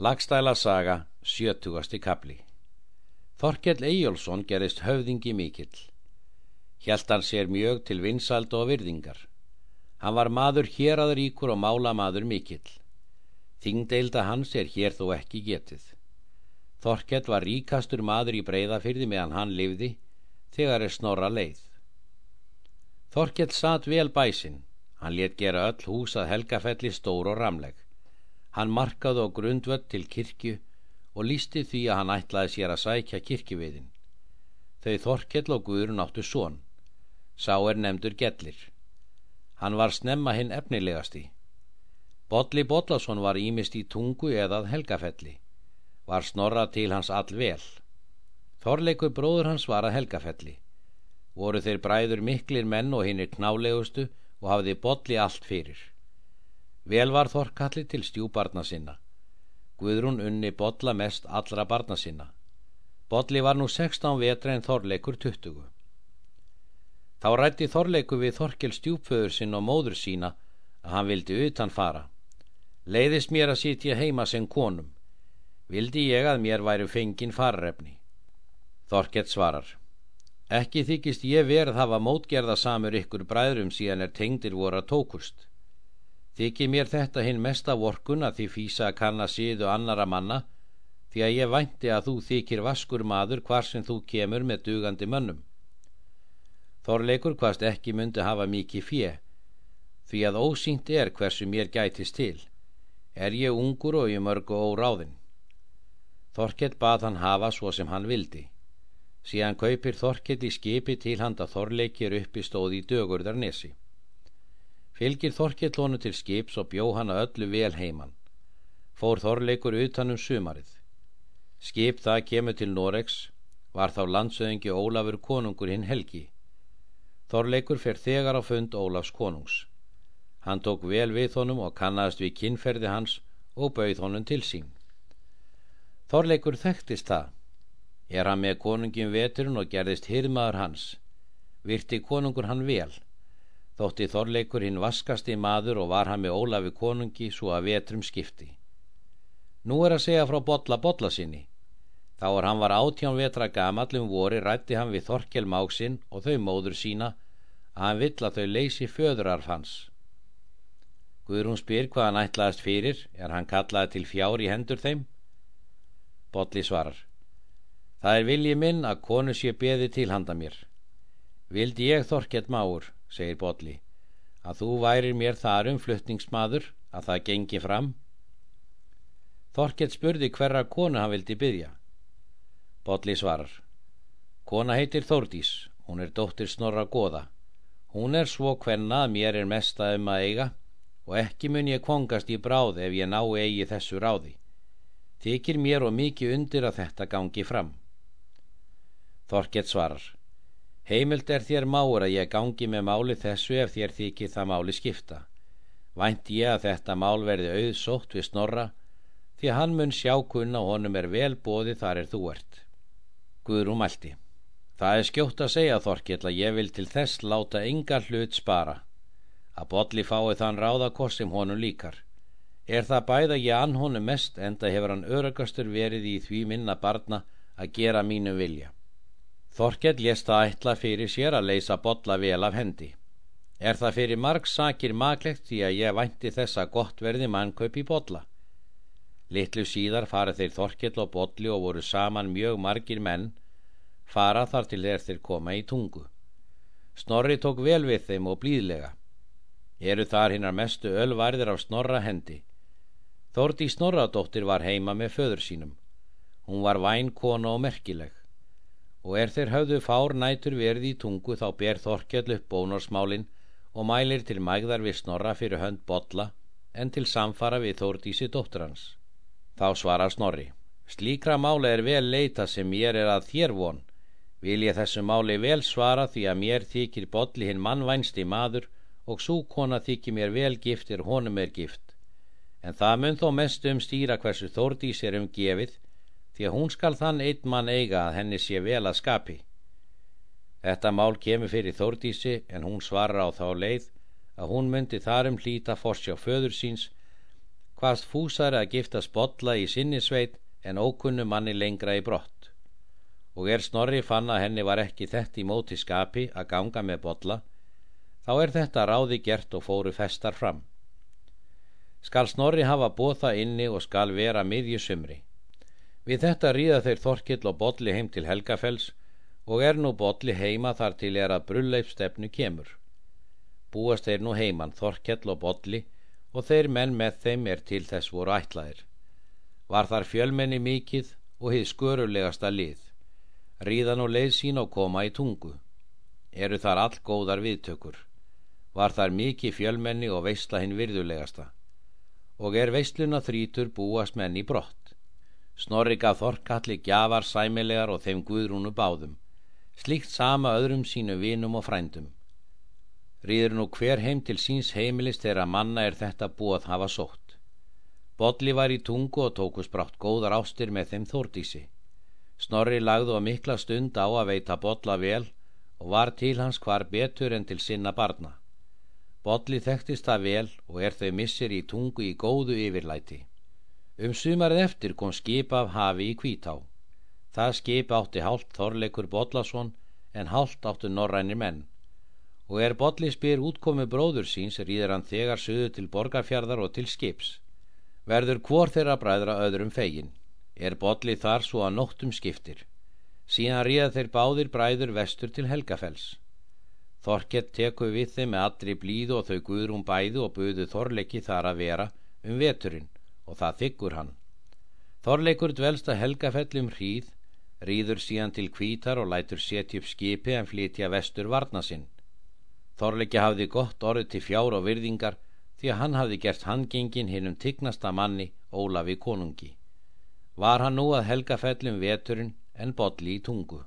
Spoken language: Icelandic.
Lagstæla saga, sjötugasti kapli Þorkell Eyjólfsson gerist höfðingi mikill. Hjælt hann sér mjög til vinsald og virðingar. Hann var maður hér að ríkur og mála maður mikill. Þingdeilda hans er hér þó ekki getið. Þorkell var ríkastur maður í breyðafyrði meðan hann livði, þegar er snorra leið. Þorkell satt vel bæsinn, hann let gera öll hús að helgafelli stór og ramleg. Hann markaði á grundvöld til kirkju og lísti því að hann ætlaði sér að sækja kirkjuviðin. Þau Þorkell og Guðrun áttu són. Sá er nefndur Gellir. Hann var snemma hinn efnilegasti. Bodli Bodlason var ímist í tungu eðað helgafelli. Var snorra til hans all vel. Þorleikur bróður hans var að helgafelli. Voru þeir bræður miklir menn og hinn er knálegustu og hafði Bodli allt fyrir. Vel var Þorkalli til stjúbarna sinna. Guðrún unni Bodla mest allra barna sinna. Bodli var nú 16 vetra en Þorleikur 20. Þá rætti Þorleikur við Þorkel stjúpföður sinn og móður sína að hann vildi utan fara. Leiðist mér að sitja heima sem konum. Vildi ég að mér væri fengin farrefni. Þorkett svarar. Ekki þykist ég verð hafa mótgerða samur ykkur bræðrum síðan er tengdir voru að tókust. Þykir mér þetta hinn mesta vorkun að því fýsa að kanna síðu annara manna því að ég vænti að þú þykir vaskur maður hvar sem þú kemur með dugandi mönnum. Þorleikur hvaðst ekki myndi hafa mikið fjö því að ósýnt er hversu mér gætist til. Er ég ungur og ég mörgu óráðin. Þorkett bað hann hafa svo sem hann vildi. Síðan kaupir Þorkett í skipi til handa Þorleikir uppi stóði í dögurðar Fylgir Þorkellónu til skips og bjó hana öllu vel heiman. Fór Þorleikur utanum sumarið. Skip það kemur til Noregs, var þá landsöðingi Ólafur konungur hinn helgi. Þorleikur fer þegar á fund Ólafs konungs. Hann tók vel við honum og kannast við kinnferði hans og bauð honum til sín. Þorleikur þekktist það. Er hann með konungin veturinn og gerðist hirmaður hans. Virti konungur hann vel þótti Þorleikur hinn vaskasti maður og var hann með Ólafi konungi svo að vetrum skipti. Nú er að segja frá Bodla Bodla sinni. Þá er hann var átján vetra gamallum vori rætti hann við Þorkel máksinn og þau móður sína að hann vill að þau leysi föðurarf hans. Guðrún spyr hvað hann ætlaðist fyrir er hann kallaði til fjár í hendur þeim? Bodli svarar. Það er viljið minn að konu sé beði til handa mér. Vildi ég Þorkett máur segir Bodli, að þú værir mér þar um flutningsmaður að það gengi fram. Þorkett spurði hverra konu hann vildi byggja. Bodli svarar, kona heitir Þórdís, hún er dóttir Snorra Goða. Hún er svo hvenna að mér er mesta um að eiga og ekki mun ég kongast í bráð ef ég ná eigi þessu ráði. Þykir mér og mikið undir að þetta gangi fram. Þorkett svarar, Heimild er þér máur að ég gangi með máli þessu ef þér þykir það máli skipta. Vænt ég að þetta mál verði auðsótt við snorra, því hann mun sjá kunna og honum er vel bóði þar er þú ert. Guðrún mælti. Það er skjótt að segja Þorkill að ég vil til þess láta yngar hlut spara. Að botli fái þann ráðakost sem honum líkar. Er það bæða ég ann honum mest enda hefur hann örugastur verið í því minna barna að gera mínu vilja. Þorkell lést að ætla fyrir sér að leysa botla vel af hendi. Er það fyrir marg sakir maklegt því að ég vænti þess að gott verði mannkaup í botla. Littlu síðar fara þeir Þorkell og botli og voru saman mjög margir menn, fara þar til þeir þeir koma í tungu. Snorri tók vel við þeim og blíðlega. Eru þar hinnar mestu ölvarðir af snorra hendi. Þórti Snorradóttir var heima með föður sínum. Hún var vænkona og merkileg og er þeir höfðu fár nætur verið í tungu þá ber Þorkjall upp bónorsmálin og mælir til mægðar við snorra fyrir hönd botla en til samfara við Þórdísi dóttur hans. Þá svarar snorri, slíkra máli er vel leita sem mér er að þér von, vil ég þessu máli vel svara því að mér þykir botli hinn mannvænsti maður og súkona þykir mér vel gift er honum er gift. En það mun þó mest um stýra hversu Þórdís er um gefið því að hún skal þann einn mann eiga að henni sé vel að skapi. Þetta mál kemur fyrir Þórdísi en hún svarar á þá leið að hún myndi þarum hlýta forsjá föður síns hvaðst fúsari að gifta spotla í sinnisveit en ókunnu manni lengra í brott. Og er Snorri fann að henni var ekki þett í móti skapi að ganga með botla þá er þetta ráði gert og fóru festar fram. Skal Snorri hafa bóða inni og skal vera miðjusumri við þetta ríða þeir Þorkill og Bolli heim til Helgafells og er nú Bolli heima þar til er að brulleipstefnu kemur búast þeir nú heiman Þorkell og Bolli og þeir menn með þeim er til þess voru ætlaðir. Var þar fjölmenni mikið og hið skörulegasta lið. Ríðan og leið sín og koma í tungu. Eru þar all góðar viðtökur. Var þar mikið fjölmenni og veistla hinn virðulegasta. Og er veistluna þrítur búast menn í brott. Snorri gaf Þorkalli gjafar sæmilegar og þeim guðrúnu báðum. Slíkt sama öðrum sínu vinum og frændum rýður nú hver heim til síns heimilis þegar manna er þetta búið hafa sótt. Bodli var í tungu og tókus brátt góðar ástir með þeim þórdísi. Snorri lagðu á mikla stund á að veita Bodla vel og var til hans hvar betur en til sinna barna. Bodli þekktist það vel og er þau missir í tungu í góðu yfirlæti. Um sumarið eftir kom skip af hafi í Kvítá. Það skip átti hálft Þorleikur Bodlason en hálft áttu norrænir menn og er Bolli spyr útkomi bróður síns rýðir hann þegar söðu til borgarfjardar og til skips. Verður hvor þeirra bræðra öðrum fegin. Er Bolli þar svo að nóttum skiptir. Síðan ríða þeir báðir bræður vestur til Helgafells. Þorkett teku við þeim með allri blíðu og þau guðrum bæðu og buðu Þorleiki þar að vera um veturinn og það þykkur hann. Þorleikur dvelst að Helgafell um hríð, rýður síðan til kvítar og lætur setja upp skipi en flytja vestur varna sinn. Þorleiki hafði gott orð til fjár og virðingar því að hann hafði gert handgengin hinn um tignasta manni Ólafi konungi. Var hann nú að helga fellum veturinn en bolli í tungu.